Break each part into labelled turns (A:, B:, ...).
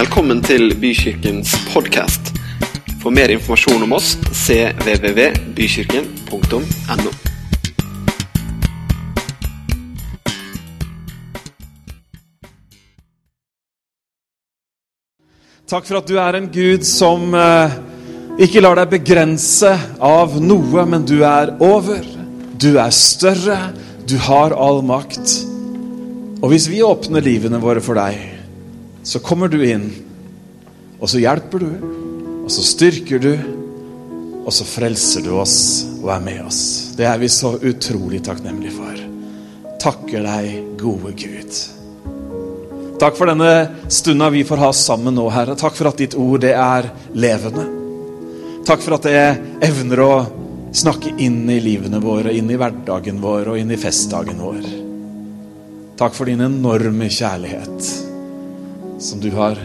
A: Velkommen til Bykirkens podkast. For mer informasjon om oss cvvvbykirken.no.
B: Takk for at du er en Gud som eh, ikke lar deg begrense av noe, men du er over. Du er større. Du har all makt. Og hvis vi åpner livene våre for deg, så kommer du inn, og så hjelper du, og så styrker du, og så frelser du oss og er med oss. Det er vi så utrolig takknemlige for. Takker deg, gode Gud. Takk for denne stunda vi får ha sammen nå, Herre. Takk for at ditt ord, det er levende. Takk for at det evner å snakke inn i livene våre, inn i hverdagen vår og inn i festdagen vår. Takk for din enorme kjærlighet som du har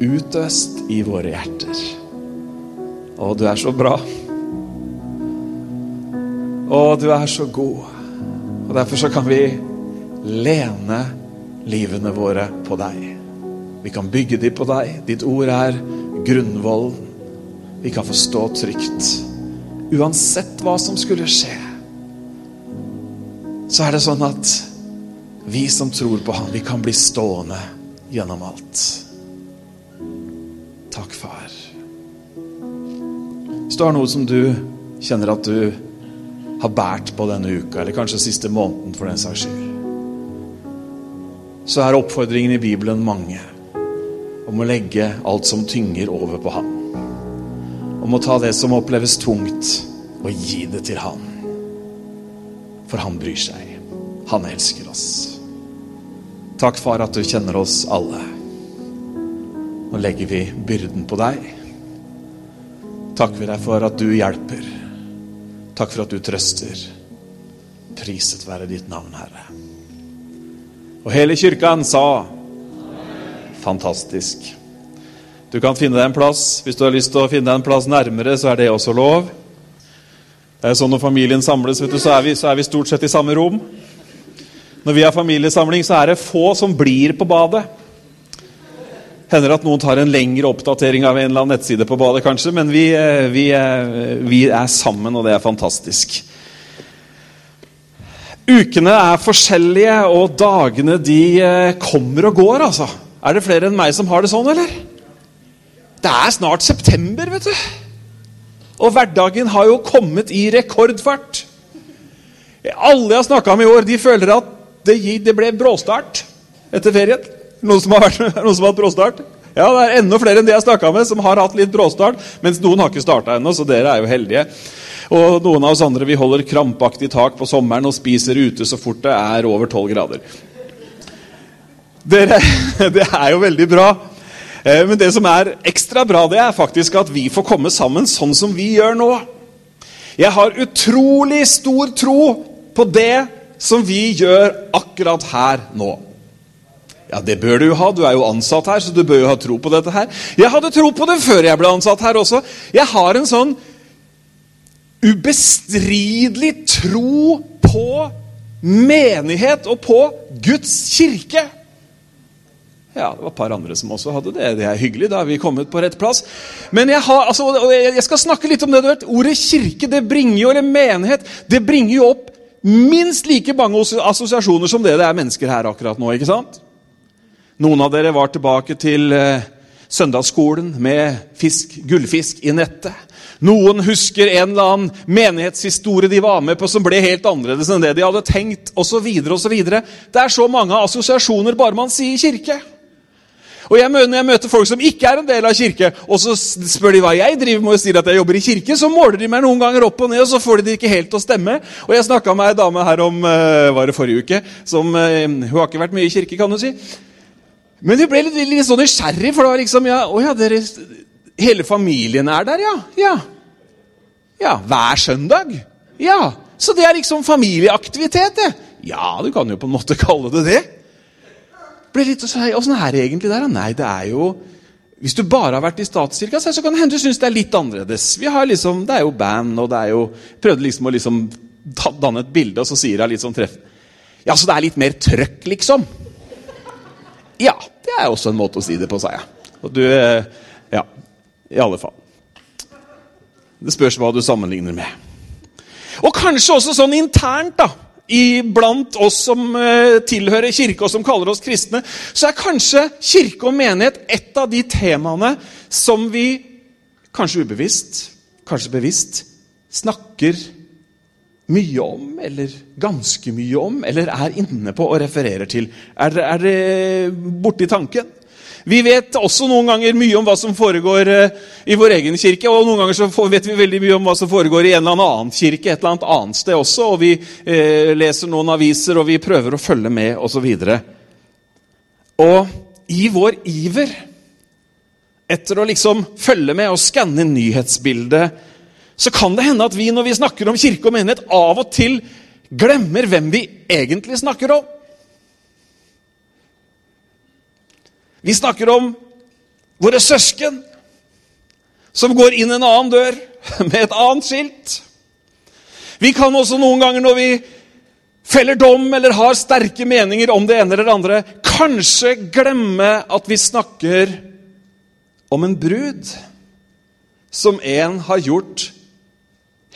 B: utøst i våre hjerter. Å, du er så bra. Å, du er så god. Og derfor så kan vi lene livene våre på deg. Vi kan bygge dem på deg. Ditt ord er grunnvollen. Vi kan få stå trygt. Uansett hva som skulle skje, så er det sånn at vi som tror på Han, vi kan bli stående gjennom alt. Takk, far. Hvis du har noe som du kjenner at du har båret på denne uka, eller kanskje siste måneden for den saks skyld, så er oppfordringen i Bibelen mange om å legge alt som tynger, over på ham. Om å ta det som oppleves tungt, og gi det til han. For han bryr seg. Han elsker oss. Takk, far, at du kjenner oss alle. Nå legger vi byrden på deg. Takker vi deg for at du hjelper. Takk for at du trøster. Priset være ditt navn, Herre. Og hele kirka sa Fantastisk. Du kan finne deg en plass. Hvis du har lyst til å finne deg en plass nærmere, så er det også lov. Det er sånn Når familien samles, du, så, er vi, så er vi stort sett i samme rom. Når vi har familiesamling, så er det få som blir på badet. Hender at noen tar en lengre oppdatering av en eller annen nettside på badet, kanskje, men vi, vi, vi er sammen, og det er fantastisk. Ukene er forskjellige, og dagene de kommer og går, altså. Er det flere enn meg som har det sånn, eller? Det er snart september, vet du. Og hverdagen har jo kommet i rekordfart. Alle jeg har snakka med i år, de føler at det, det ble bråstart etter ferien. Noen som vært, noen som har hatt bråstart? Ja, det er enda flere enn de jeg snakka med, som har hatt litt bråstart. Mens noen har ikke starta ennå, så dere er jo heldige. Og noen av oss andre vi holder krampaktig tak på sommeren og spiser ute så fort det er over 12 grader. Dere, det er jo veldig bra. Men det som er ekstra bra, det er faktisk at vi får komme sammen sånn som vi gjør nå. Jeg har utrolig stor tro på det som vi gjør akkurat her nå. Ja, det bør du jo ha. Du er jo ansatt her, så du bør jo ha tro på dette her. Jeg hadde tro på det før jeg ble ansatt her også. Jeg har en sånn ubestridelig tro på menighet og på Guds kirke. Ja, det var et par andre som også hadde det. Det er hyggelig. Da er vi kommet på rett plass. Men jeg, har, altså, jeg skal snakke litt om det. du vet. Ordet kirke, det bringer jo, eller menighet, det bringer jo opp minst like mange assosiasjoner som det det er mennesker her akkurat nå. ikke sant? Noen av dere var tilbake til eh, søndagsskolen med fisk, gullfisk i nettet. Noen husker en eller annen menighetshistorie de var med på som ble helt annerledes enn det de hadde tenkt, osv. Det er så mange assosiasjoner bare man sier kirke. Og jeg møter, Når jeg møter folk som ikke er en del av kirke, og så spør de hva jeg driver med, og sier at jeg jobber i kirke, så måler de meg noen ganger opp og ned, og så får de det ikke helt til å stemme. Og Jeg snakka med ei dame her om var det forrige uke. som, Hun har ikke vært mye i kirke, kan du si. Men hun ble litt, litt sånn nysgjerrig, for det var liksom ja, å ja, dere, Hele familien er der, ja. Ja. ja. Hver søndag? Ja. Så det er liksom familieaktivitet, det. Ja, du kan jo på en måte kalle det det. Ble litt Åssen er det egentlig der? Nei, det er jo Hvis du bare har vært i statskirka, så kan det hende du syns det er litt annerledes. Vi har liksom, Det er jo band, og det er jo Prøvde liksom å liksom danne et bilde, og så sier hun litt sånn treff Ja, så det er litt mer trøkk, liksom? Ja, det er også en måte å si det på, sa jeg. Og du eh, Ja, i alle fall. Det spørs hva du sammenligner med. Og kanskje også sånn internt, da. Iblant oss som eh, tilhører kirke, og som kaller oss kristne, så er kanskje kirke og menighet et av de temaene som vi kanskje ubevisst, kanskje bevisst, snakker mye om, eller ganske mye om, eller er inne på og refererer til. Er det, er det borti tanken? Vi vet også noen ganger mye om hva som foregår eh, i vår egen kirke. Og noen ganger så vet vi veldig mye om hva som foregår i en eller annen kirke et eller annet annet sted også. Og vi eh, leser noen aviser, og vi prøver å følge med, osv. Og, og i vår iver etter å liksom følge med og skanne nyhetsbildet, så kan det hende at vi når vi snakker om kirke og menighet, av og til glemmer hvem vi egentlig snakker om. Vi snakker om våre søsken som går inn en annen dør med et annet skilt. Vi kan også noen ganger når vi feller dom eller har sterke meninger om det ene eller det andre, kanskje glemme at vi snakker om en brud som en har gjort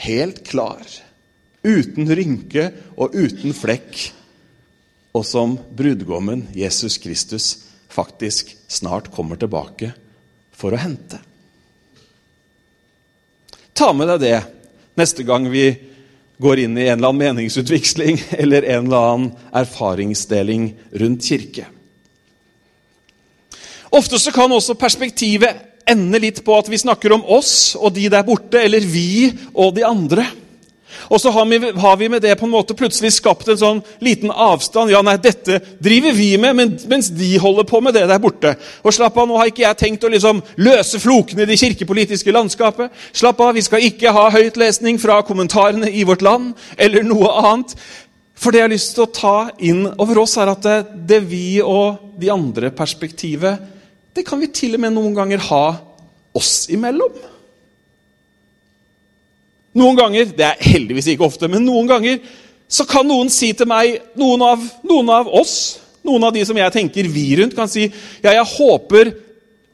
B: helt klar, uten rynke og uten flekk, og som brudgommen Jesus Kristus faktisk snart kommer tilbake for å hente. Ta med deg det neste gang vi går inn i en eller annen meningsutveksling eller en eller annen erfaringsdeling rundt kirke. Ofte så kan også perspektivet ende litt på at vi snakker om oss og de der borte, eller vi og de andre. Og så har vi, har vi, med det på en måte plutselig skapt en sånn liten avstand. Ja, nei, dette driver vi med, men, mens de holder på med det der borte. Og slapp av, nå har ikke jeg tenkt å liksom løse flokene i det kirkepolitiske landskapet. Slapp av, vi skal ikke ha høytlesning fra kommentarene i Vårt Land eller noe annet. For det jeg har lyst til å ta inn over oss, er at det, det vi og de andre perspektivet, det kan vi til og med noen ganger ha oss imellom. Noen ganger, det er heldigvis ikke ofte, men noen ganger så kan noen si til meg, noen av, noen av oss, noen av de som jeg tenker vi rundt, kan si ja, jeg håper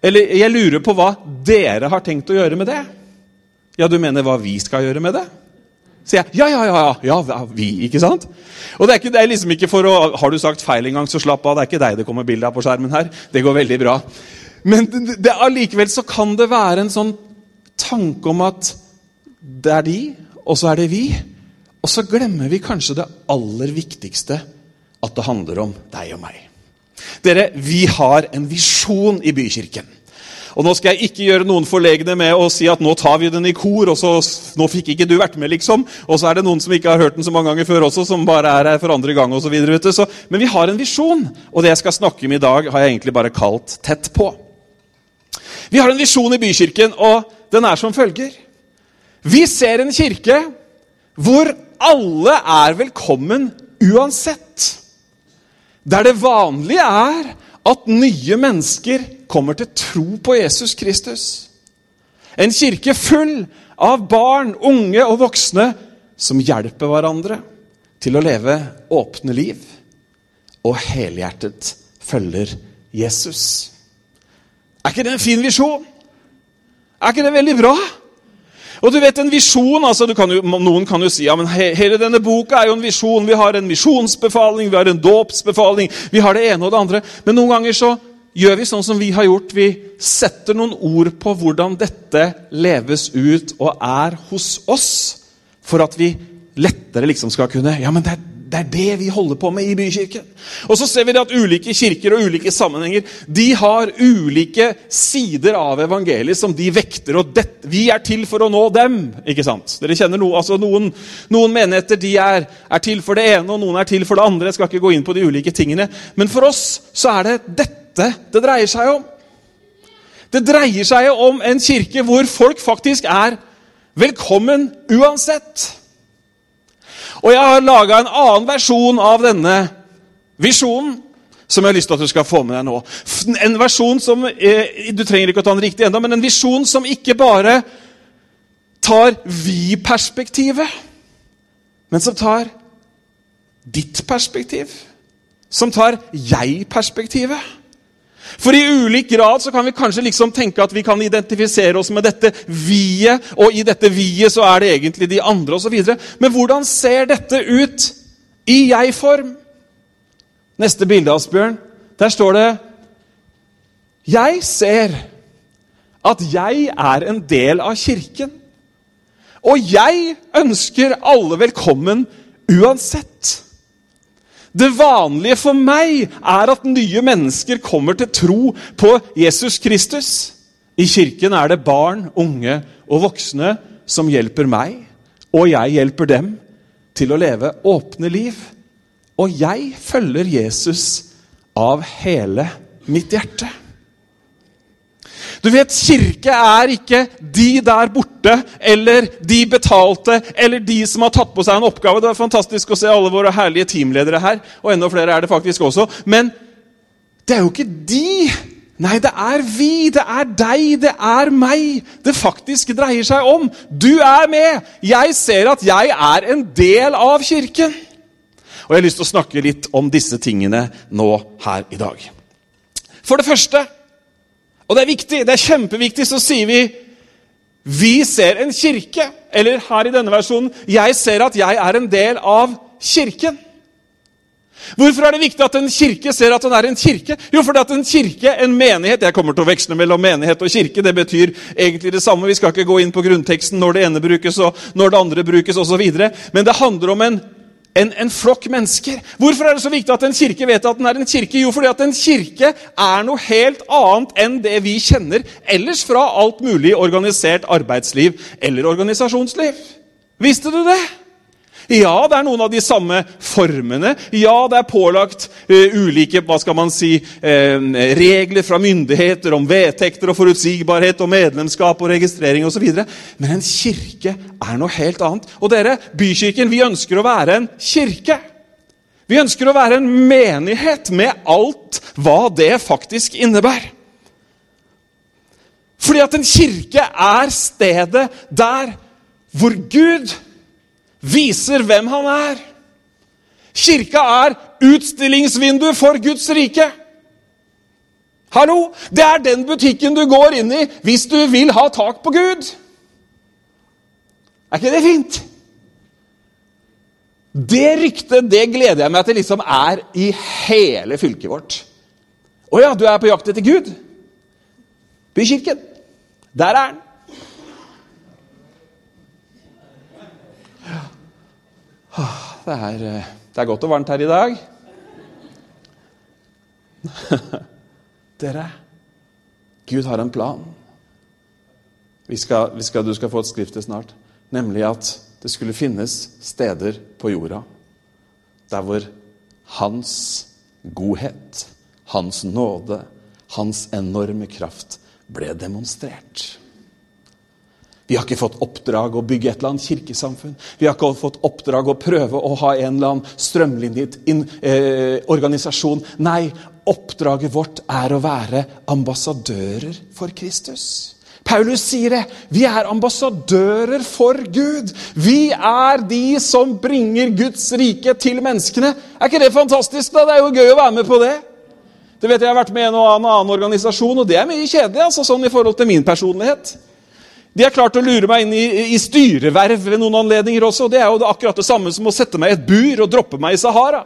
B: Eller jeg lurer på hva dere har tenkt å gjøre med det. Ja, du mener hva vi skal gjøre med det? sier jeg. Ja, ja, ja, ja, ja, vi, ikke sant? Og det er, ikke, det er liksom ikke for å Har du sagt feil en gang, så slapp av. Det er ikke deg det kommer bilde av på skjermen her. Det går veldig bra. Men allikevel så kan det være en sånn tanke om at det er de, og så er det vi. Og så glemmer vi kanskje det aller viktigste, at det handler om deg og meg. Dere, vi har en visjon i Bykirken. Og Nå skal jeg ikke gjøre noen forlegne med å si at nå tar vi den i kor, og så nå fikk ikke du vært med, liksom. Og så er det noen som ikke har hørt den så mange ganger før også, som bare er her for andre gang osv. Men vi har en visjon, og det jeg skal snakke om i dag, har jeg egentlig bare kalt 'Tett på'. Vi har en visjon i Bykirken, og den er som følger. Vi ser en kirke hvor alle er velkommen uansett. Der det vanlige er at nye mennesker kommer til tro på Jesus Kristus. En kirke full av barn, unge og voksne som hjelper hverandre til å leve åpne liv og helhjertet følger Jesus. Er ikke det en fin visjon? Er ikke det veldig bra? Og du vet, en visjon, altså kan jo, Noen kan jo si ja, men he, hele denne boka er jo en visjon. Vi har en misjonsbefaling, vi har en dåpsbefaling, vi har det ene og det andre. Men noen ganger så gjør vi sånn som vi har gjort. Vi setter noen ord på hvordan dette leves ut og er hos oss, for at vi lettere liksom skal kunne Ja, men det er det er det vi holder på med i bykirken. Og så ser vi at ulike kirker og ulike sammenhenger de har ulike sider av evangeliet som de vekter. og det, Vi er til for å nå dem. ikke sant? Dere kjenner noe, altså Noen, noen menigheter de er, er, til for det ene, og noen er til for det andre. Jeg skal ikke gå inn på de ulike tingene. Men for oss så er det dette det dreier seg om. Det dreier seg om en kirke hvor folk faktisk er velkommen uansett. Og jeg har laga en annen versjon av denne visjonen som jeg har lyst til at du skal få med deg nå. En versjon som eh, Du trenger ikke å ta den riktig enda, men en visjon som ikke bare tar vi-perspektivet, men som tar ditt perspektiv. Som tar jeg-perspektivet. For i ulik grad så kan vi kanskje liksom tenke at vi kan identifisere oss med dette vi-et, og i dette vi-et så er det egentlig de andre osv. Men hvordan ser dette ut i jeg-form? Neste bilde, Asbjørn. Der står det Jeg ser at jeg er en del av kirken. Og jeg ønsker alle velkommen uansett. Det vanlige for meg er at nye mennesker kommer til tro på Jesus Kristus. I kirken er det barn, unge og voksne som hjelper meg, og jeg hjelper dem til å leve åpne liv. Og jeg følger Jesus av hele mitt hjerte. Du vet, Kirke er ikke de der borte eller de betalte eller de som har tatt på seg en oppgave. Det er fantastisk å se alle våre herlige teamledere her, og enda flere er det faktisk også. Men det er jo ikke de. Nei, det er vi, det er deg, det er meg det faktisk dreier seg om. Du er med. Jeg ser at jeg er en del av Kirken. Og jeg har lyst til å snakke litt om disse tingene nå her i dag. For det første og det er viktig, det er kjempeviktig, så sier vi vi ser en kirke. Eller her i denne versjonen jeg ser at jeg er en del av kirken. Hvorfor er det viktig at en kirke ser at den er en kirke? Jo, fordi at en kirke, en menighet Jeg kommer til å veksle mellom menighet og kirke. Det betyr egentlig det samme. Vi skal ikke gå inn på grunnteksten når det ene brukes og når det andre brukes osv. Men det handler om en en, en, flokk mennesker. Hvorfor er det så viktig at en kirke vet at den er en kirke? Jo, fordi at en kirke er noe helt annet enn det vi kjenner ellers fra alt mulig organisert arbeidsliv eller organisasjonsliv. Visste du det? Ja, det er noen av de samme formene. Ja, det er pålagt uh, ulike hva skal man si, uh, regler fra myndigheter om vedtekter og forutsigbarhet og medlemskap og registrering osv. Men en kirke er noe helt annet. Og dere, Bykirken, vi ønsker å være en kirke. Vi ønsker å være en menighet med alt hva det faktisk innebærer. Fordi at en kirke er stedet der hvor Gud viser hvem han er. Kirka er utstillingsvindu for Guds rike. Hallo! Det er den butikken du går inn i hvis du vil ha tak på Gud. Er ikke det fint? Det ryktet det gleder jeg meg til liksom er i hele fylket vårt. Å ja, du er på jakt etter Gud? Bykirken. Der er han. Det er, eh, det er godt og varmt her i dag. Dere, Gud har en plan. Vi skal, vi skal, du skal få et skrift til snart. Nemlig at det skulle finnes steder på jorda der hvor hans godhet, hans nåde, hans enorme kraft ble demonstrert. Vi har ikke fått oppdrag å bygge et eller annet kirkesamfunn. Vi har ikke fått oppdrag å prøve å ha en eller annen strømlinjet in, eh, organisasjon. Nei, oppdraget vårt er å være ambassadører for Kristus. Paulus sier det. Vi er ambassadører for Gud. Vi er de som bringer Guds rike til menneskene. Er ikke det fantastisk? da? Det er jo gøy å være med på det. Det vet Jeg har vært med i en og annen organisasjon, og det er mye kjedelig altså, sånn i forhold til min personlighet. De har klart å lure meg inn i, i styreverv ved noen anledninger også. og Det er jo akkurat det samme som å sette meg i et bur og droppe meg i Sahara.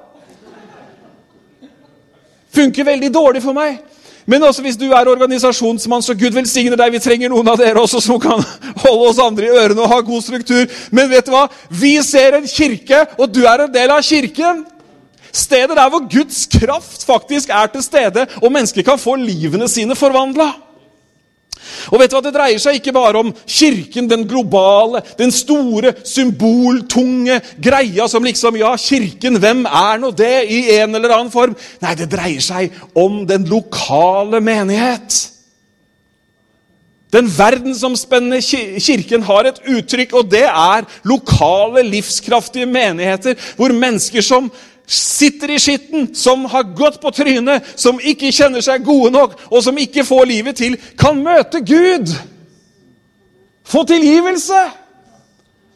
B: Funker veldig dårlig for meg. Men også hvis du er organisasjonsmann, så Gud velsigne deg. Vi trenger noen av dere også som kan holde oss andre i ørene og ha god struktur. Men vet du hva? Vi ser en kirke, og du er en del av kirken. Stedet der hvor Guds kraft faktisk er til stede, og mennesker kan få livene sine forvandla. Og vet du hva, Det dreier seg ikke bare om kirken, den globale, den store, symboltunge greia som liksom Ja, kirken, hvem er nå det i en eller annen form? Nei, det dreier seg om den lokale menighet. Den verdensomspennende kirken har et uttrykk, og det er lokale, livskraftige menigheter hvor mennesker som sitter i skitten, som har gått på trynet, som ikke kjenner seg gode nok, og som ikke får livet til, kan møte Gud. Få tilgivelse.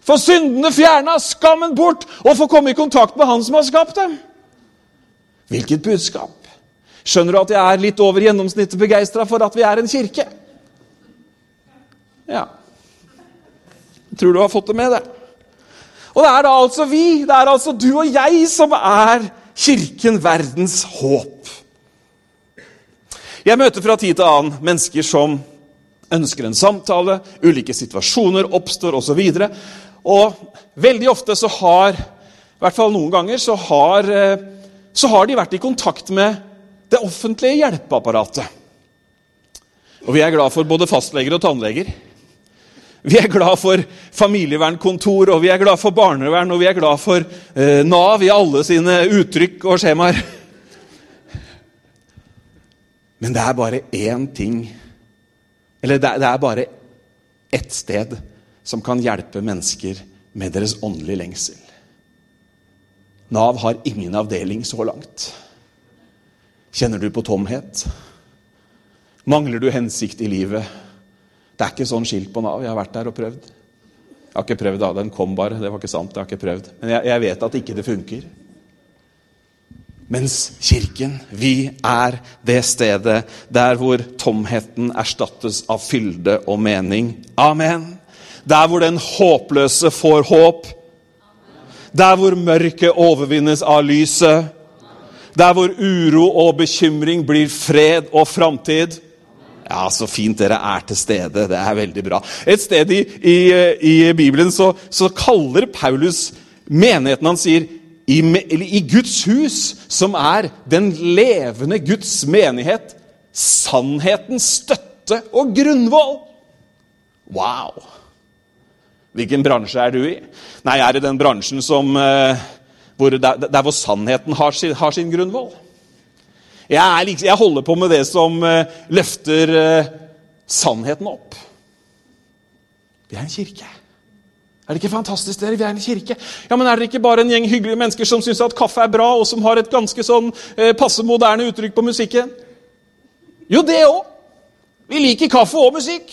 B: Få syndene fjerna, skammen bort, og få komme i kontakt med Han som har skapt dem. Hvilket budskap! Skjønner du at jeg er litt over gjennomsnittet begeistra for at vi er en kirke? Ja. Jeg tror du har fått det med, det. Og det er da altså vi, det er altså du og jeg, som er kirken, verdens håp. Jeg møter fra tid til annen mennesker som ønsker en samtale, ulike situasjoner oppstår osv. Og, så og veldig ofte så har, i hvert fall noen ganger, så har, eh, så har de vært i kontakt med det offentlige hjelpeapparatet. Og vi er glad for både fastleger og tannleger. Vi er glad for familievernkontor, og vi er glad for barnevern, og vi er glad for eh, Nav i alle sine uttrykk og skjemaer. Men det er bare én ting Eller det er, det er bare ett sted som kan hjelpe mennesker med deres åndelige lengsel. Nav har ingen avdeling så langt. Kjenner du på tomhet? Mangler du hensikt i livet? Det er ikke sånn skilt på Nav. Jeg har vært der og prøvd. Jeg har ikke prøvd da, Den kom bare. Det var ikke sant. jeg har ikke prøvd. Men jeg, jeg vet at ikke det funker. Mens Kirken, vi er det stedet der hvor tomheten erstattes av fylde og mening. Amen. Der hvor den håpløse får håp. Der hvor mørket overvinnes av lyset. Der hvor uro og bekymring blir fred og framtid. Ja, så fint dere er til stede. Det er veldig bra. Et sted i, i, i Bibelen så, så, kaller Paulus menigheten han sier, i, i Guds hus, som er den levende Guds menighet, sannhetens støtte og grunnvoll. Wow! Hvilken bransje er du i? Nei, jeg er i den bransjen som, eh, hvor, der, der, hvor sannheten har sin, har sin grunnvoll. Jeg, liksom, jeg, holder på med det som uh, løfter uh, sannheten opp. Vi er en kirke. Er det ikke fantastisk? dere? Vi er en kirke. Ja, men Er dere ikke bare en gjeng hyggelige mennesker som syns at kaffe er bra, og som har et ganske sånn uh, passe moderne uttrykk på musikken? Jo, det òg. Vi liker kaffe og musikk.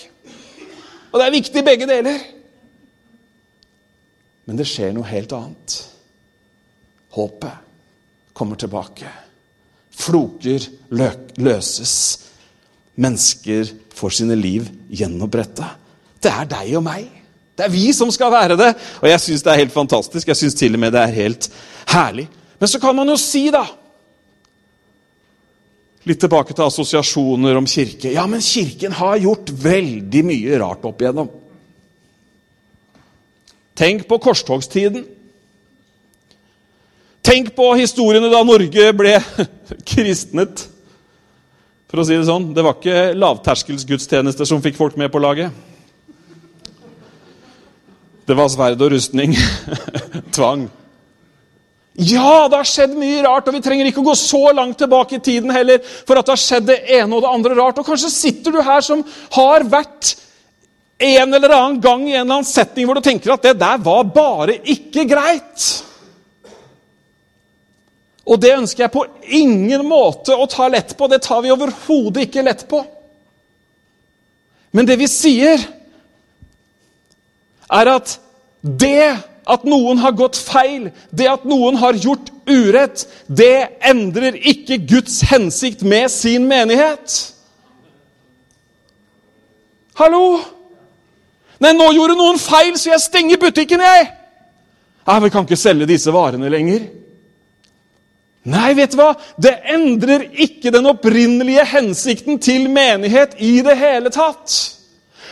B: Og det er viktig, begge deler. Men det skjer noe helt annet. Håpet kommer tilbake. Floker løses. Mennesker får sine liv gjenoppretta. Det er deg og meg. Det er vi som skal være det. Og jeg syns det er helt fantastisk. Jeg syns til og med det er helt herlig. Men så kan man jo si, da Litt tilbake til assosiasjoner om kirke. Ja, men Kirken har gjort veldig mye rart opp igjennom. Tenk på korstogstiden. Tenk på historiene da Norge ble kristnet. For å si det sånn, det var ikke lavterskelsgudstjenester som fikk folk med på laget. Det var sverd og rustning. Tvang. Ja, det har skjedd mye rart, og vi trenger ikke å gå så langt tilbake i tiden heller for at det har skjedd det ene og det andre rart. Og kanskje sitter du her som har vært en eller annen gang i en eller annen setting hvor du tenker at det der var bare ikke greit. Og det ønsker jeg på ingen måte å ta lett på. Det tar vi overhodet ikke lett på. Men det vi sier, er at det at noen har gått feil, det at noen har gjort urett, det endrer ikke Guds hensikt med sin menighet. Hallo? Nei, nå gjorde noen feil, så jeg stenger butikken, jeg! Nei, Vi kan ikke selge disse varene lenger. Nei, vet du hva? Det endrer ikke den opprinnelige hensikten til menighet i det hele tatt.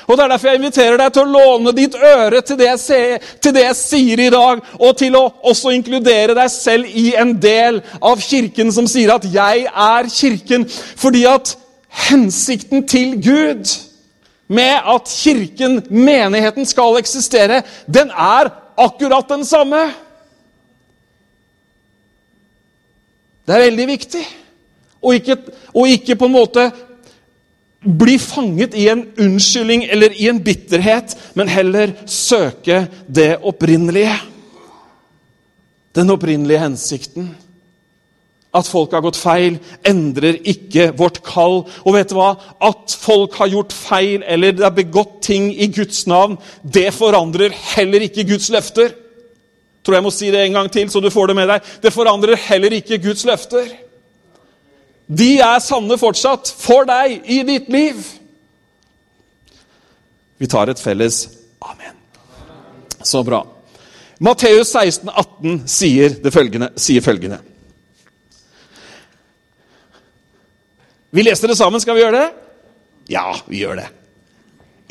B: Og Det er derfor jeg inviterer deg til å låne ditt øre til det, ser, til det jeg sier i dag, og til å også inkludere deg selv i en del av kirken som sier at 'jeg er kirken'. Fordi at hensikten til Gud med at kirken, menigheten, skal eksistere, den er akkurat den samme. Det er veldig viktig. Og ikke, og ikke på en måte bli fanget i en unnskyldning eller i en bitterhet, men heller søke det opprinnelige. Den opprinnelige hensikten. At folk har gått feil, endrer ikke vårt kall. Og vet du hva? At folk har gjort feil eller det er begått ting i Guds navn, det forandrer heller ikke Guds løfter. Tror jeg må si det en gang til, så du får det med deg. Det forandrer heller ikke Guds løfter. De er sanne fortsatt for deg i ditt liv. Vi tar et felles amen. Så bra. Matteus 16, 18 sier, følgende, sier følgende. Vi leser det sammen. Skal vi gjøre det? Ja, vi gjør det.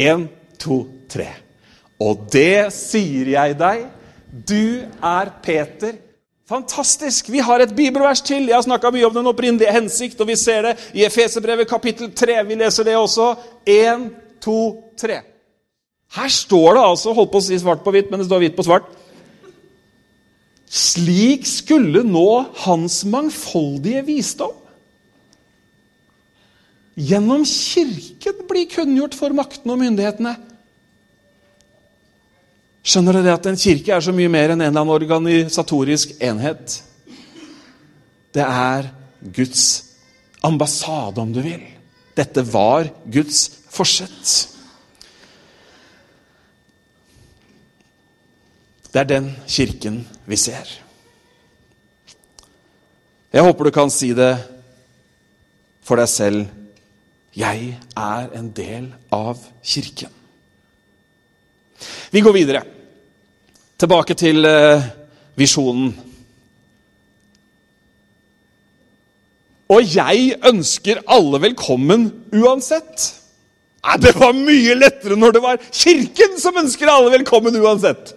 B: Én, to, tre. Og det sier jeg deg, du er Peter. Fantastisk! Vi har et bibelvers til. Jeg har snakka mye om den opprinnelige hensikt, og vi ser det i Efeserbrevet kapittel 3. Vi leser det også. Én, to, tre. Her står det altså, holdt på å si svart på hvitt, men det står hvitt på svart. Slik skulle nå hans mangfoldige visdom gjennom Kirken bli kunngjort for maktene og myndighetene. Skjønner dere at en kirke er så mye mer enn en eller annen organisatorisk enhet? Det er Guds ambassade, om du vil. Dette var Guds forsett. Det er den kirken vi ser. Jeg håper du kan si det for deg selv. Jeg er en del av kirken. Vi går videre. Tilbake til uh, visjonen. Og jeg ønsker alle velkommen uansett. Nei, det var mye lettere når det var Kirken som ønsker alle velkommen uansett.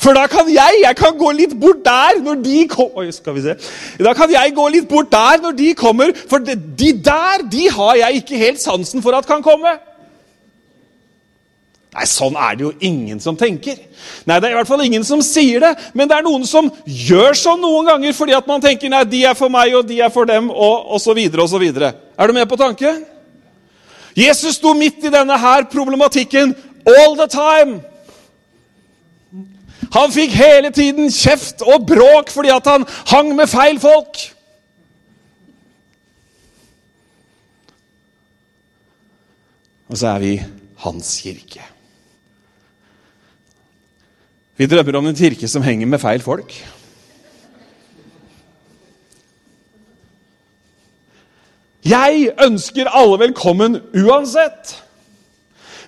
B: For da kan jeg jeg kan gå litt bort der når de kommer Oi, skal vi se. Da kan jeg gå litt bort der når de kommer, for de der de har jeg ikke helt sansen for at kan komme. Nei, sånn er det jo ingen som tenker. Nei, det er i hvert fall ingen som sier det, men det er noen som gjør sånn noen ganger fordi at man tenker nei, de er for meg, og de er for dem, og osv. osv. Er du med på tanken? Jesus sto midt i denne her problematikken all the time. Han fikk hele tiden kjeft og bråk fordi at han hang med feil folk. Og så er vi hans kirke. Vi drømmer om en kirke som henger med feil folk. Jeg ønsker alle velkommen uansett.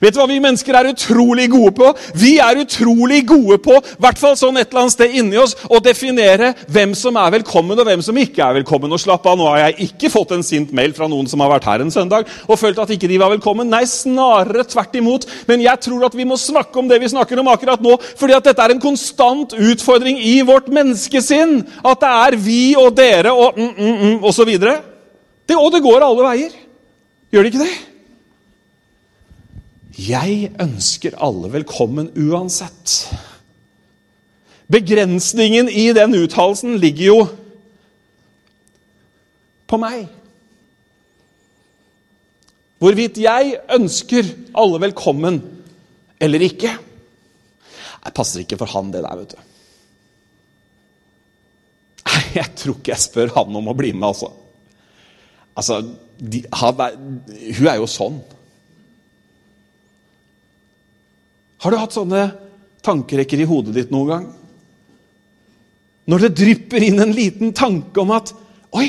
B: Vet du hva vi mennesker er utrolig gode på? Vi er utrolig gode på, hvert fall sånn et eller annet sted inni oss, å definere hvem som er velkommen og hvem som ikke er velkommen. Og slapp av, nå har jeg ikke fått en sint mail fra noen som har vært her en søndag og følt at ikke de var velkommen. Nei, snarere tvert imot. Men jeg tror at vi må snakke om det vi snakker om akkurat nå, fordi at dette er en konstant utfordring i vårt menneskesinn. At det er vi og dere og mm, mm, mm, osv. Og det går alle veier. Gjør det ikke det? Jeg ønsker alle velkommen uansett. Begrensningen i den uttalelsen ligger jo på meg. Hvorvidt jeg ønsker alle velkommen eller ikke. Det passer ikke for han, det der, vet du. Jeg tror ikke jeg spør han om å bli med, altså. Altså, de, han, Hun er jo sånn. Har du hatt sånne tankerekker i hodet ditt noen gang? Når det drypper inn en liten tanke om at Oi,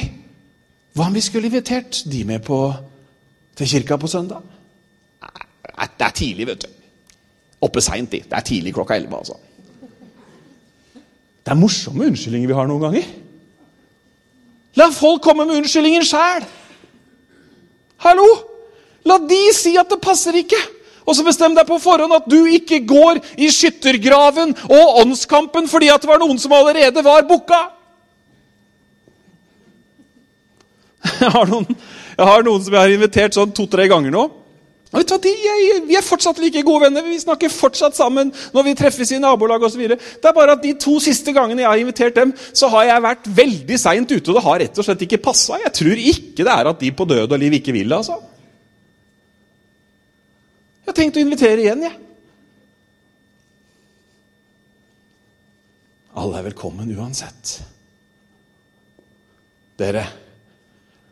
B: hva om vi skulle invitert de med på, til kirka på søndag? Det er tidlig, vet du. Oppe seint, de. Det er tidlig klokka elleve, altså. Det er morsomme unnskyldninger vi har noen ganger. La folk komme med unnskyldninger sjæl! Hallo! La de si at det passer ikke! Og så bestem deg på forhånd at du ikke går i skyttergraven og åndskampen fordi at det var noen som allerede var booka. Jeg har noen, jeg har noen som jeg har invitert sånn to-tre ganger nå. Og vet du hva, de, jeg, Vi er fortsatt like gode venner. Vi snakker fortsatt sammen når vi treffes i nabolag osv. Det er bare at de to siste gangene jeg har invitert dem, så har jeg vært veldig seint ute. Og det har rett og slett ikke passa. Jeg tror ikke det er at de på død og liv ikke vil det. altså. Jeg har tenkt å invitere igjen, jeg. Alle er velkommen uansett. Dere,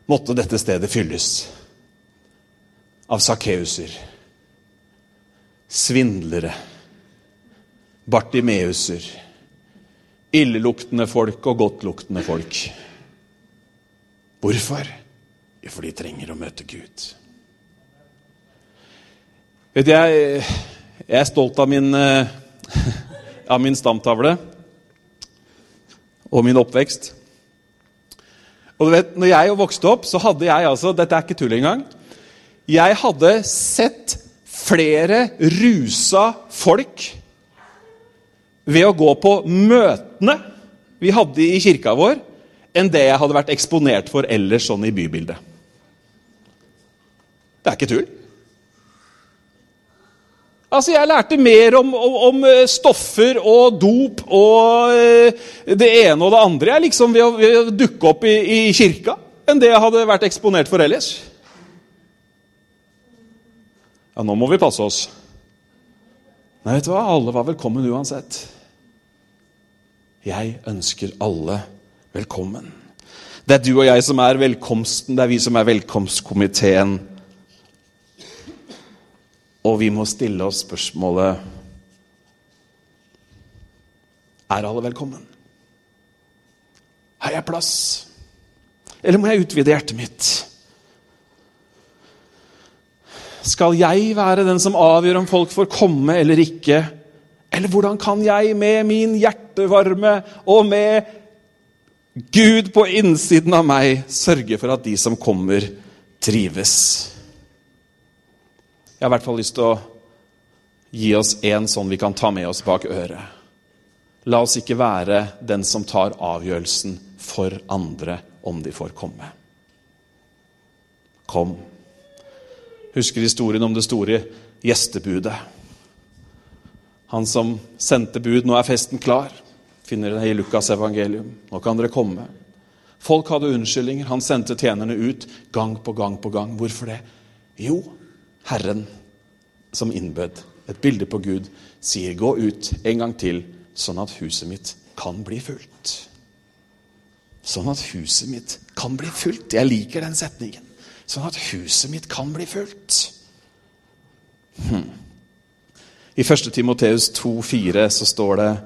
B: måtte dette stedet fylles av sakkeuser, svindlere, bartimeuser, illeluktende folk og godtluktende folk. Hvorfor? For de trenger å møte Gud. Vet du, jeg, jeg er stolt av min, eh, av min stamtavle og min oppvekst. Og du vet, når jeg vokste opp, så hadde jeg altså Dette er ikke tull engang. Jeg hadde sett flere rusa folk ved å gå på møtene vi hadde i kirka vår, enn det jeg hadde vært eksponert for ellers sånn i bybildet. Det er ikke tull. Altså, Jeg lærte mer om, om, om, eh, stoffer og dop og eh, det ene og det andre jeg liksom ved å, ved å dukke opp i, i, kirka, enn det jeg hadde vært eksponert for ellers. Ja, nå må vi passe oss. Nei, vet du hva? Alle var velkommen uansett. Jeg ønsker alle velkommen. Det er du og jeg som er velkomsten, det er vi som er velkomstkomiteen. Og vi må stille oss spørsmålet Er alle velkommen? Har jeg plass? Eller må jeg utvide hjertet mitt? Skal jeg være den som avgjør om folk får komme eller ikke? Eller hvordan kan jeg med min hjertevarme og med Gud på innsiden av meg sørge for at de som kommer, trives? Jeg har i hvert fall lyst til å gi oss en sånn vi kan ta med oss bak øret. La oss ikke være den som tar avgjørelsen for andre om de får komme. Kom. Husker historien om det store gjestebudet. Han som sendte bud 'Nå er festen klar', finner det i Lukas' evangelium. Nå kan dere komme. Folk hadde unnskyldninger. Han sendte tjenerne ut gang på gang på gang. Hvorfor det? Jo, Herren som innbød, et bilde på Gud, sier 'gå ut en gang til, sånn at huset mitt kan bli fullt'. Sånn at huset mitt kan bli fullt. Jeg liker den setningen. Sånn at huset mitt kan bli fullt. Hm. I 1. Timoteus 2,4 så står det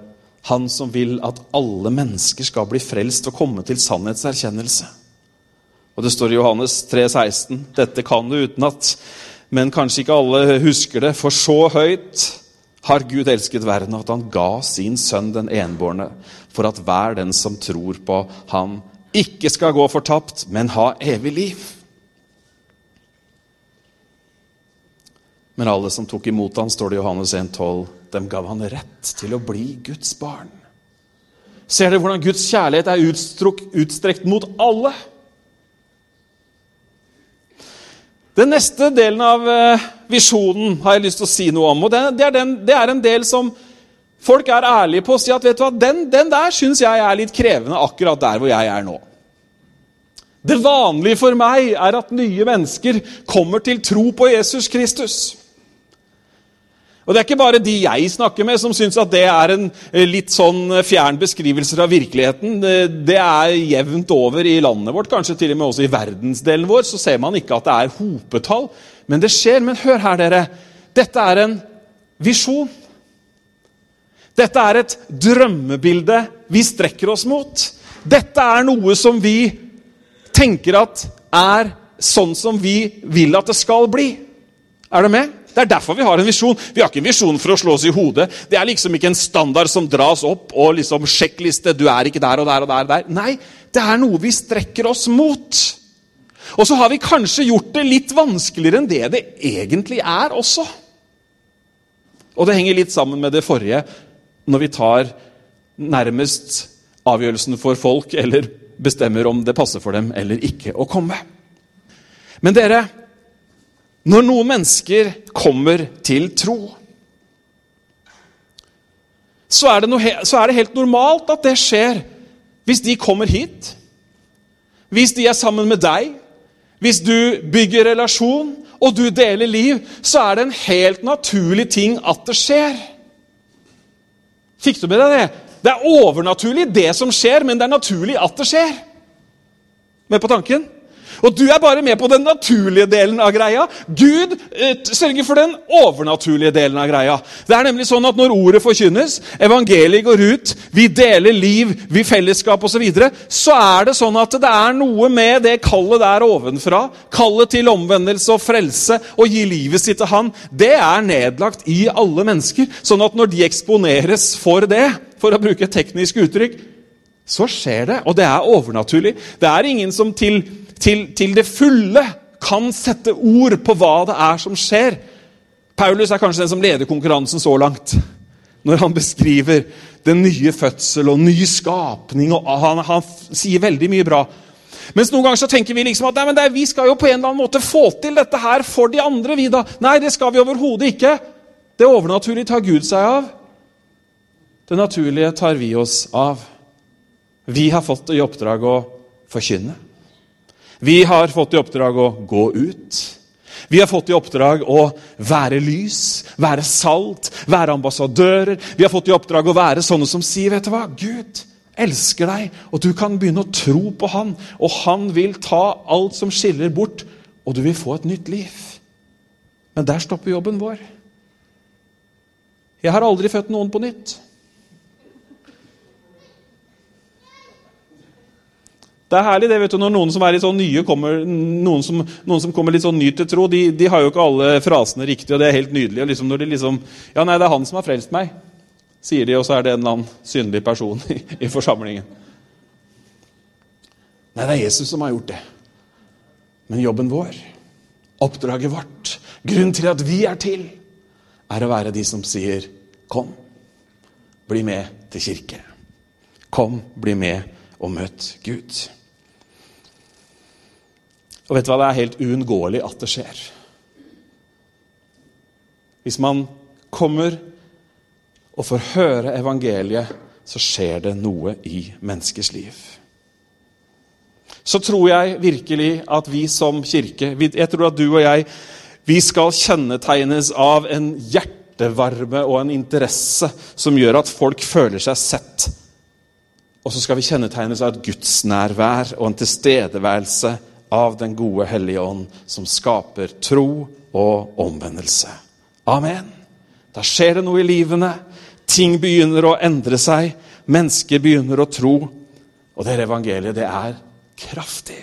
B: Han som vil at alle mennesker skal bli frelst og komme til sannhetserkjennelse. Og det står i Johannes 3,16.: Dette kan du utenat, men kanskje ikke alle husker det. For så høyt har Gud elsket verden at han ga sin sønn den enbårne, for at hver den som tror på ham, ikke skal gå fortapt, men ha evig liv. Men alle som tok imot ham, står det i Johannes 1,12, dem gav han rett til å bli Guds barn. Ser dere hvordan Guds kjærlighet er utstrekt mot alle? Den neste delen av eh, visjonen har jeg lyst til å si noe om. og Det, er, den, det er, en del som folk er ærlige på og sier at vet du hva, den, den der syns jeg er litt krevende akkurat der hvor jeg er nå. Det vanlige for meg er at nye mennesker kommer til tro på Jesus Kristus. Og Det er ikke bare de jeg snakker med, som syns at det er en eh, litt sånn eh, fjern beskrivelse av virkeligheten. Det er jevnt over i landet vårt, kanskje til og med også i verdensdelen vår. Så ser man ikke at det er hopetall. Men det skjer. Men hør her, dere. Dette er en visjon. Dette er et drømmebilde vi strekker oss mot. Dette er noe som vi tenker at er sånn som vi vil at det skal bli. Er du med? Det er derfor vi har en visjon. Vi har ikke en visjon for å slå oss i hodet. Det er liksom ikke en standard som dras opp og liksom sjekkliste. Du er ikke der og der og der. og der. Nei, det er noe vi strekker oss mot. Og så har vi kanskje gjort det litt vanskeligere enn det det egentlig er også. Og det henger litt sammen med det forrige, når vi tar nærmest avgjørelsen for folk, eller bestemmer om det passer for dem eller ikke å komme. Men dere, når noen mennesker kommer til tro, så er, noe, så er, det helt normalt at det skjer hvis de kommer hit. Hvis de er sammen med deg, hvis du bygger relasjon og du deler liv, så er det en helt naturlig ting at det skjer. Fikk du med deg det? Det er overnaturlig, det som skjer, men det er naturlig at det skjer. Med på tanken? Og du er bare med på den naturlige delen av greia. Gud eh, sørger for den overnaturlige delen av greia. Det er nemlig sånn at Når ordet forkynnes, evangeliet går ut, vi deler liv, vi fellesskap osv., så, videre, så er det sånn at det er noe med det kallet der ovenfra, kallet til omvendelse og frelse, og gi livet sitt til Han, det er nedlagt i alle mennesker. Sånn at når de eksponeres for det, for å bruke et teknisk uttrykk, så skjer det. Og det er overnaturlig. Det er ingen som til, til, til det fulle kan sette ord på hva det er som skjer. Paulus er kanskje den som leder konkurransen så langt. Når han beskriver den nye fødsel og ny skapning. og Han, han sier veldig mye bra. Mens noen ganger så tenker vi liksom at nei, er, vi skal jo på en eller annen måte få til dette her for de andre. vi da. Nei, det skal vi overhodet ikke. Det overnaturlige tar Gud seg av. Det naturlige tar vi oss av. Vi har fått i oppdrag å forkynne. Vi har fått i oppdrag å gå ut. Vi har fått i oppdrag å være lys, være salt, være ambassadører. Vi har fått i oppdrag å være sånne som sier, 'Vet du hva? Gud elsker deg.' Og du kan begynne å tro på Han, og Han vil ta alt som skiller bort, og du vil få et nytt liv. Men der stopper jobben vår. Jeg har aldri født noen på nytt. Det er herlig det vet du, når noen som er litt sånn nye, kommer, noen som, noen som kommer litt sånn ny til tro. De, de, har jo ikke alle frasene riktig, og det er helt nydelig. Og liksom når de liksom, ja nei, det er han som har frelst meg, sier de, og så er det en eller annen synlig person i, i forsamlingen. Nei, det er Jesus som har gjort det. Men jobben vår, oppdraget vårt, grunnen til at vi er til, er å være de som sier 'Kom, bli med til kirke'. Kom, bli med og møt Gud. Og vet du hva, det er helt uunngåelig at det skjer. Hvis man kommer og får høre evangeliet, så skjer det noe i menneskers liv. Så tror jeg virkelig at vi som kirke Jeg tror at du og jeg vi skal kjennetegnes av en hjertevarme og en interesse som gjør at folk føler seg sett. Og så skal vi kjennetegnes av et gudsnærvær og en tilstedeværelse av Den gode hellige ånd, som skaper tro og omvendelse. Amen. Da skjer det noe i livene. Ting begynner å endre seg. Mennesker begynner å tro. Og dette evangeliet, det er kraftig.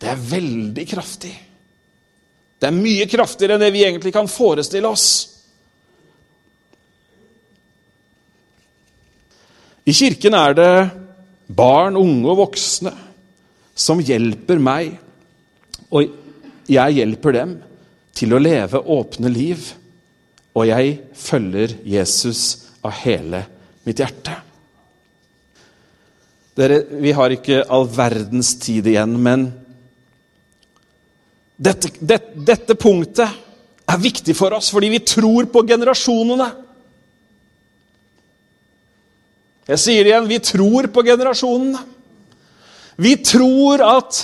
B: Det er veldig kraftig. Det er mye kraftigere enn det vi egentlig kan forestille oss. I kirken er det barn, unge og voksne som hjelper meg, og jeg hjelper dem til å leve åpne liv. Og jeg følger Jesus av hele mitt hjerte. Dere, vi har ikke all verdens tid igjen, men dette, det, dette punktet er viktig for oss fordi vi tror på generasjonene. Jeg sier det igjen vi tror på generasjonene. Vi tror at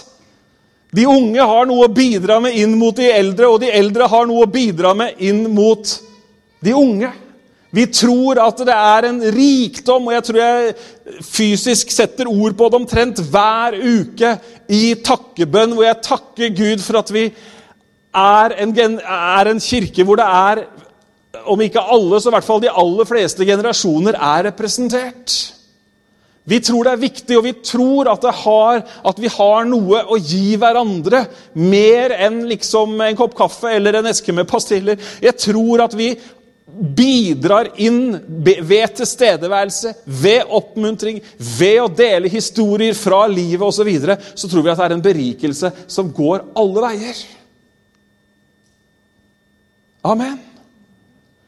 B: de unge har noe å bidra med inn mot de eldre, og de eldre har noe å bidra med inn mot de unge. Vi tror at det er en rikdom, og jeg tror jeg fysisk setter ord på det omtrent hver uke i takkebønn, hvor jeg takker Gud for at vi er en, er en kirke hvor det er, om ikke alle, så i hvert fall de aller fleste generasjoner er representert. Vi tror det er viktig, og vi tror at, har, at, vi har noe å gi hverandre. Mer enn liksom en kopp kaffe eller en eske med pastiller. Jeg tror at vi bidrar inn ved tilstedeværelse, ved oppmuntring, ved å dele historier fra livet osv. Så, videre, så tror vi at det er en berikelse som går alle veier. Amen.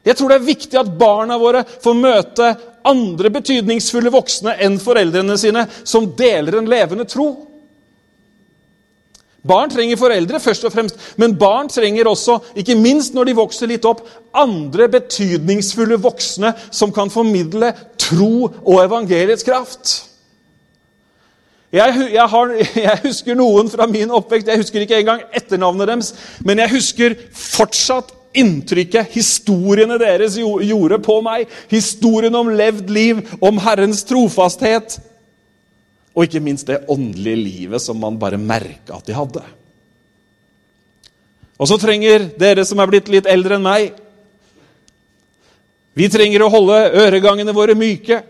B: Jeg tror det er viktig at barna våre får møte andre betydningsfulle voksne enn foreldrene sine, som deler en levende tro. Barn trenger foreldre, først og fremst, men barn trenger også, ikke minst når de vokser litt opp, andre betydningsfulle voksne som kan formidle tro og evangeliets kraft. Jeg, jeg, har, jeg, husker noen fra min oppvekst, jeg husker ikke engang etternavnet deres, men jeg husker fortsatt inntrykket historiene deres gjorde på meg. Historien om levd liv, om Herrens trofasthet. Og ikke minst det åndelige livet som man bare merka at de hadde. Og så trenger dere som er blitt litt eldre enn meg Vi trenger å holde øregangene våre myke.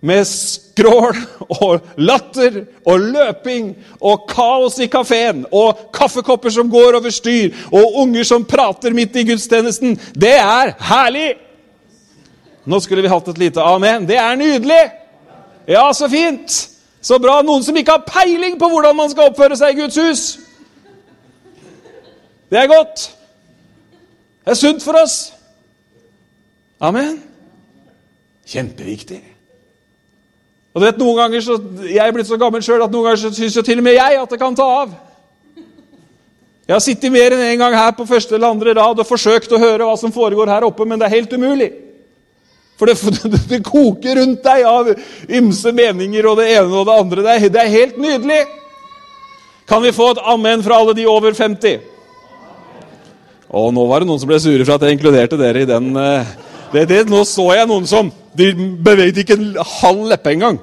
B: Med skrål og latter og løping og kaos i kafeen og kaffekopper som går over styr og unger som prater midt i gudstjenesten. Det er herlig! Nå skulle vi hatt et lite amen. Det er nydelig! Ja, så fint! Så bra. Noen som ikke har peiling på hvordan man skal oppføre seg i Guds hus. Det er godt. Det er sunt for oss. Amen. Kjempeviktig. Og du vet, noen ganger så, Jeg er blitt så gammel sjøl at noen ganger så syns til og med jeg at det kan ta av. Jeg har sittet mer enn én en gang her på første eller andre rad og forsøkt å høre hva som foregår her oppe, men det er helt umulig. For det, det, det koker rundt deg av ymse meninger og det ene og det andre. Det er, det er helt nydelig. Kan vi få et amen fra alle de over 50? Og nå var det noen som ble sure for at jeg inkluderte dere i den. Eh, det, nå så jeg noen som De beveget ikke en halv leppe engang.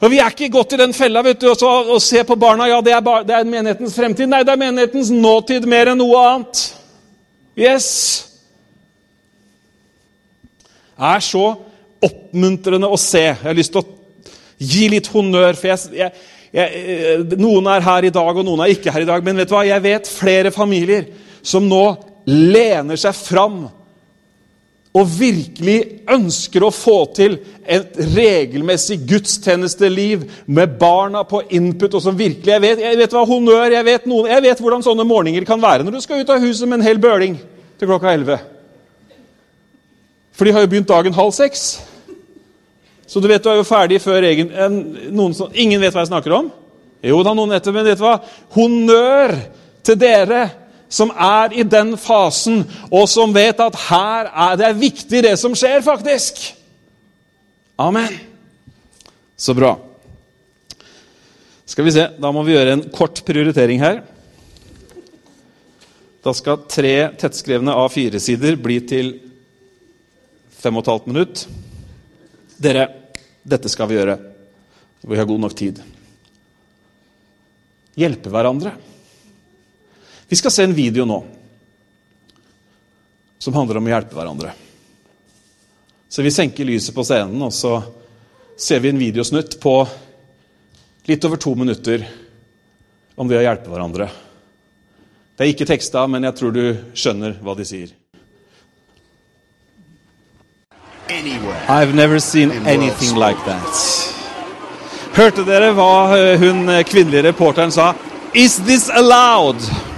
B: Og Vi er ikke gått i den fella vet du, og, se på barna ja, det er, bar, det er menighetens fremtid. Nei, det er menighetens nåtid mer enn noe annet. Yes! Det er så oppmuntrende å se. Jeg har lyst til å gi litt honnør. for jeg, jeg jeg, Noen er her i dag, og noen er ikke her i dag. Men vet du hva? jeg vet flere familier som nå lener seg fram og virkelig ønsker å få til et regelmessig gudstjenesteliv med barna på input. og som virkelig, Jeg vet, jeg vet hva honnør, jeg vet, noen, jeg vet hvordan sånne morgener kan være når du skal ut av huset med en hel bøling til klokka 11. For de har jo begynt dagen halv seks. Så du vet du er jo ferdig før egen, noen som, Ingen vet hva jeg snakker om? Jo da, noen vet men vet du hva? Honnør til dere som er i den fasen, og som vet at her er det viktig, det som skjer, faktisk. Amen. Så bra. Skal vi se, Da må vi gjøre en kort prioritering her. Da skal tre tettskrevne A4-sider bli til 5 15 minutt. Dere, dette skal vi gjøre. Vi har god nok tid. Hjelpe hverandre. Vi skal se en video nå som handler om å hjelpe hverandre. Så vi senker lyset på scenen, og så ser vi en videosnutt på litt over to minutter om det å hjelpe hverandre. Det er ikke teksta, men jeg tror du skjønner hva de sier. I've never seen anything like that. Hørte dere hva eh, hun eh, kvinnelige reporteren sa? Is this allowed?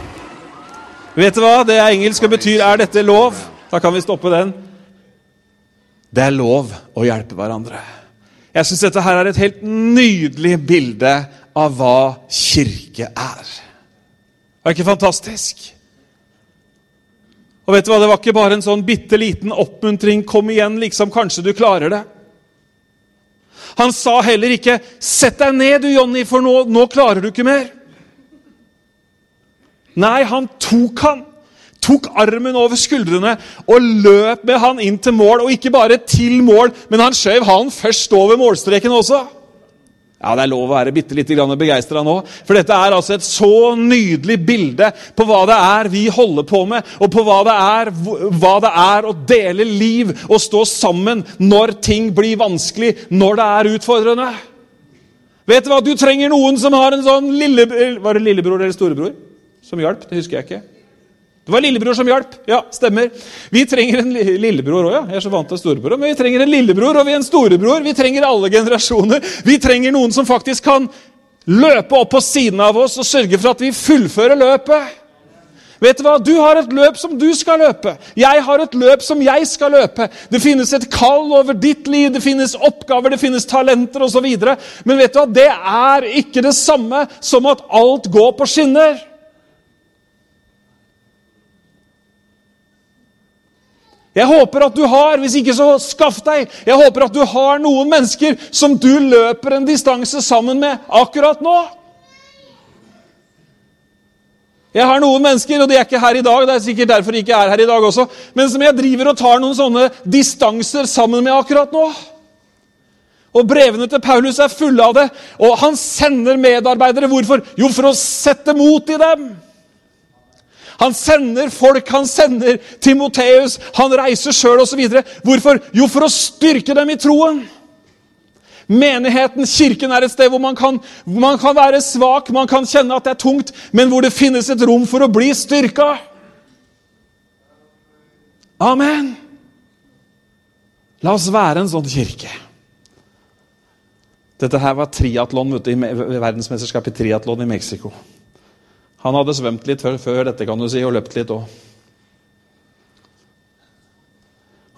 B: Vet du hva det er engelsk og betyr? Er dette lov? Da kan vi stoppe den. Det er lov å hjelpe hverandre. Jeg syns dette her er et helt nydelig bilde av hva kirke er. Er ikke fantastisk? Og vet du hva, Det var ikke bare en sånn bitte liten oppmuntring. 'Kom igjen, liksom. Kanskje du klarer det.' Han sa heller ikke 'Sett deg ned, du, Jonny, for nå, nå klarer du ikke mer'. Nei, han tok han. Tok armen over skuldrene og løp med han inn til mål. Og ikke bare til mål, men han skjøv han først over målstreken også. Ja, Det er lov å være bitte litt begeistra nå. For dette er altså et så nydelig bilde på hva det er vi holder på med, og på hva det er, hva det er å dele liv og stå sammen når ting blir vanskelig, når det er utfordrende. Vet du hva? Du trenger noen som har en sånn lille, Var det lillebror eller storebror som hjalp? Det husker jeg ikke. Det var lillebror som hjalp. Ja, stemmer. Vi trenger en lillebror òg, ja. Jeg er så vant til storebror. Men vi trenger en lillebror og vi er en storebror. Vi trenger alle generasjoner. Vi trenger noen som faktisk kan løpe opp på siden av oss og sørge for at vi fullfører løpet. Vet Du hva? Du har et løp som du skal løpe. Jeg har et løp som jeg skal løpe. Det finnes et kall over ditt liv, det finnes oppgaver, det finnes talenter osv. Men vet du hva? det er ikke det samme som at alt går på skinner. Jeg håper at du har, hvis ikke så skaff deg. Jeg håper at du har noen mennesker som du løper en distanse sammen med akkurat nå. Jeg har noen mennesker, og de er ikke her i dag, det er sikkert derfor de ikke er her i dag også, men som jeg driver og tar noen sånne distanser sammen med akkurat nå. Og Brevene til Paulus er fulle av det. Og han sender medarbeidere. Hvorfor? Jo, for å sette mot i dem. Han sender folk, han sender Timoteus, han reiser sjøl osv. Hvorfor? Jo, for å styrke dem i troen. Menigheten, kirken, er et sted hvor man, kan, man kan være svak, man kan kjenne at det er tungt, men hvor det finnes et rom for å bli styrka. Amen. La oss være en sånn kirke. Dette her var triatlon, verdensmesterskapet i triatlon i Mexico. Han hadde svømt litt før, før dette kan du si, og løpt litt òg.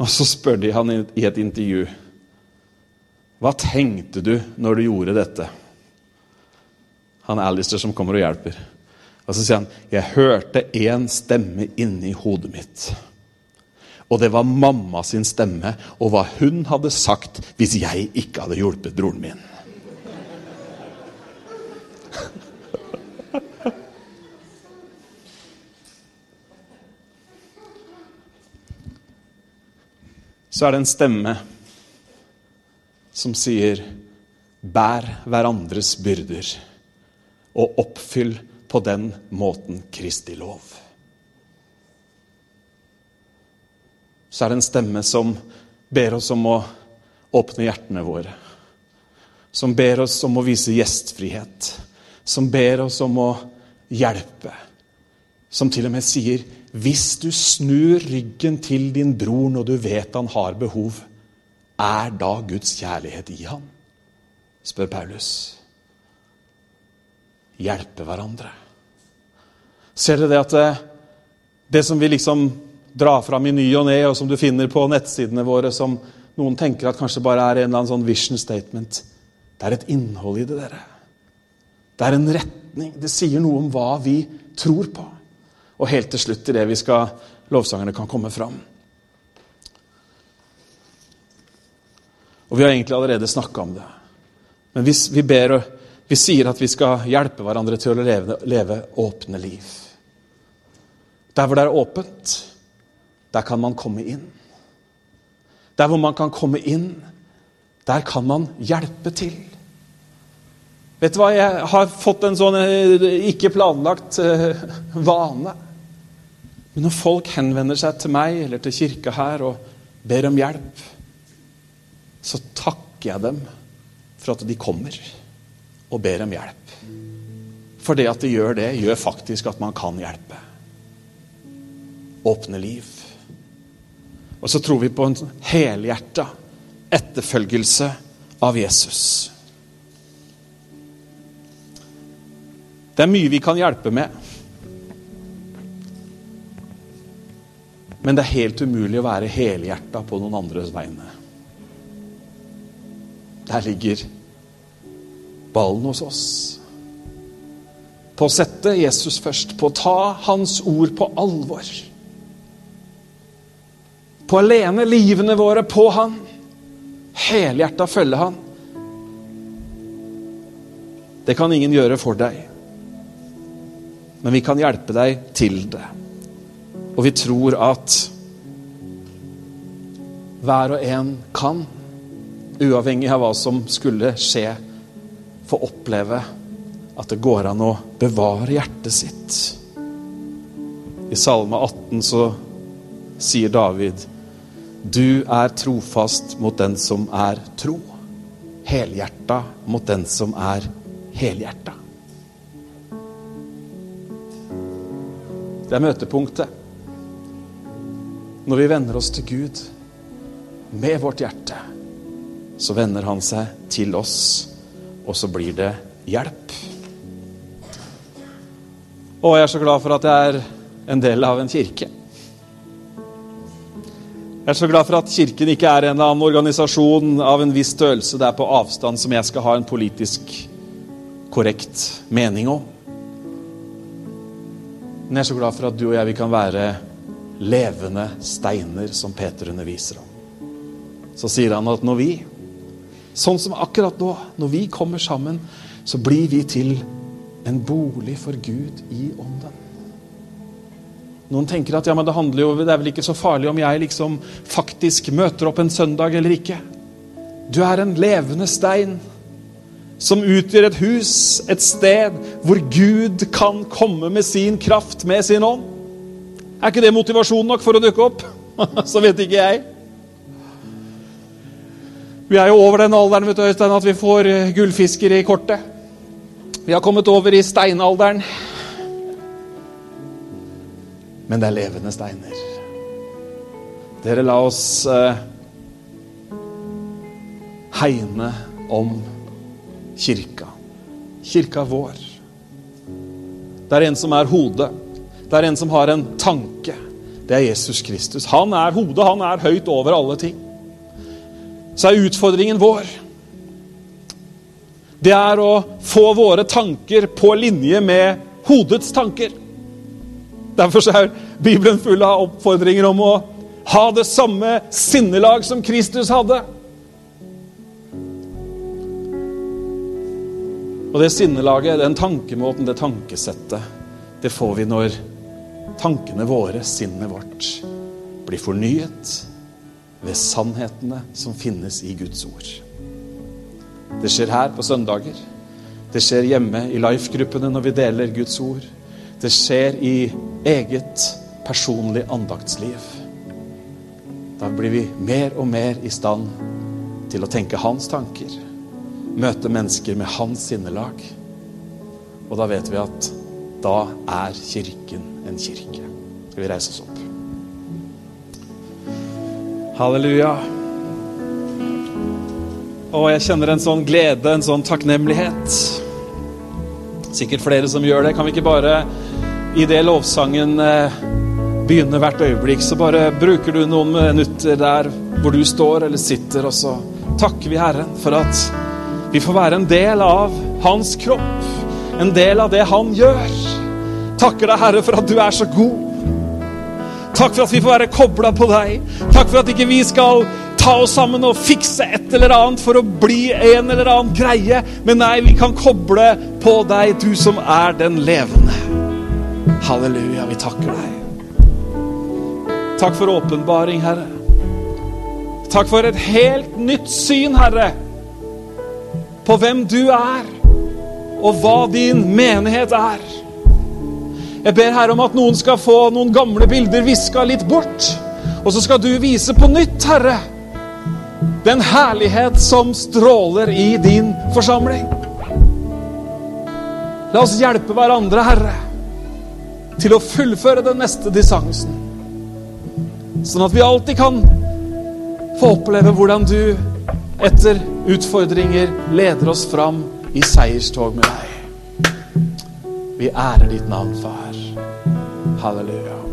B: Og så spør de han i et intervju Hva tenkte du når du gjorde dette? Han er Alistair som kommer og hjelper. Og Så sier han jeg hørte én stemme inni hodet mitt. Og det var mamma sin stemme og hva hun hadde sagt hvis jeg ikke hadde hjulpet broren min. Så er det en stemme som sier Bær hverandres byrder og oppfyll på den måten Kristi lov. Så er det en stemme som ber oss om å åpne hjertene våre. Som ber oss om å vise gjestfrihet. Som ber oss om å hjelpe. Som til og med sier hvis du snur ryggen til din bror når du vet han har behov, er da Guds kjærlighet i ham? spør Paulus. Hjelpe hverandre. Ser dere det at det, det som vi liksom drar fram i ny og ne, og som du finner på nettsidene våre, som noen tenker at kanskje bare er en eller annen sånn vision statement Det er et innhold i det, dere. Det er en retning. Det sier noe om hva vi tror på. Og helt til slutt i det vi skal lovsangerne kan komme fram. Og Vi har egentlig allerede snakka om det. Men hvis vi, ber, vi sier at vi skal hjelpe hverandre til å leve, leve åpne liv. Der hvor det er åpent, der kan man komme inn. Der hvor man kan komme inn, der kan man hjelpe til. Vet du hva, jeg har fått en sånn eh, ikke planlagt eh, vane. Men når folk henvender seg til meg eller til kirka her og ber om hjelp, så takker jeg dem for at de kommer og ber om hjelp. For det at de gjør det, gjør faktisk at man kan hjelpe. Åpne liv. Og så tror vi på en helhjerta etterfølgelse av Jesus. Det er mye vi kan hjelpe med. Men det er helt umulig å være helhjerta på noen andres vegne. Der ligger ballen hos oss. På å sette Jesus først, på å ta Hans ord på alvor. På å lene livene våre på Han. Helhjerta følge Han. Det kan ingen gjøre for deg. Men vi kan hjelpe deg til det. Og vi tror at hver og en kan, uavhengig av hva som skulle skje, få oppleve at det går an å bevare hjertet sitt. I Salme 18 så sier David du er trofast mot den som er tro. Helhjerta mot den som er helhjerta. Det er møtepunktet. Når vi vender oss til Gud med vårt hjerte, så vender Han seg til oss, og så blir det hjelp. Og jeg er så glad for at jeg er en del av en kirke. Jeg er så glad for at Kirken ikke er en annen organisasjon av en viss størrelse det er på avstand som jeg skal ha en politisk korrekt mening om. Men jeg er så glad for at du og jeg vi kan være levende steiner, som Peter underviser om. Så sier han at når vi, sånn som akkurat nå, når vi kommer sammen, så blir vi til en bolig for Gud i ånden. Noen tenker at ja, men det handler jo, det er vel ikke så farlig om jeg liksom faktisk møter opp en søndag eller ikke. Du er en levende stein som utgjør et hus, et sted hvor Gud kan komme med sin kraft, med sin ånd. Er ikke det motivasjon nok for å dukke opp? Så vet ikke jeg. Vi er jo over den alderen vet du, Øystein, at vi får gullfisker i kortet. Vi har kommet over i steinalderen. Men det er levende steiner. Dere, la oss eh, hegne om kirka. Kirka vår. Det er en som er hodet. Det er en som har en tanke. Det er Jesus Kristus. Han er hodet, han er høyt over alle ting. Så er utfordringen vår Det er å få våre tanker på linje med hodets tanker. Derfor er Bibelen full av oppfordringer om å ha det samme sinnelag som Kristus hadde. Og det sinnelaget, den tankemåten, det tankesettet, det får vi når tankene våre, sinnet vårt, blir fornyet ved sannhetene som finnes i Guds ord. Det skjer her på søndager. Det skjer hjemme i life-gruppene når vi deler Guds ord. Det skjer i eget personlig andaktsliv. Da blir vi mer og mer i stand til å tenke hans tanker møte mennesker med hans sinnelag. Og da vet vi at da er Kirken en kirke. Skal vi reise oss opp? Halleluja. Og jeg kjenner en sånn glede, en sånn takknemlighet. Sikkert flere som gjør det. Kan vi ikke bare i det lovsangen eh, begynne hvert øyeblikk, så bare bruker du noen minutter der hvor du står eller sitter, og så takker vi Herren for at vi får være en del av hans kropp, en del av det han gjør. Takker deg, Herre, for at du er så god. Takk for at vi får være kobla på deg. Takk for at ikke vi skal ta oss sammen og fikse et eller annet for å bli en eller annen greie. Men nei, vi kan koble på deg, du som er den levende. Halleluja, vi takker deg. Takk for åpenbaring, Herre. Takk for et helt nytt syn, Herre på hvem du er, og hva din menighet er. Jeg ber Herre om at noen skal få noen gamle bilder viska litt bort. Og så skal du vise på nytt, Herre, den herlighet som stråler i din forsamling. La oss hjelpe hverandre, Herre, til å fullføre den neste dissansen. Sånn at vi alltid kan få oppleve hvordan du etter utfordringer leder oss fram i seierstog med deg. Vi ærer ditt navn, far. Halleluja.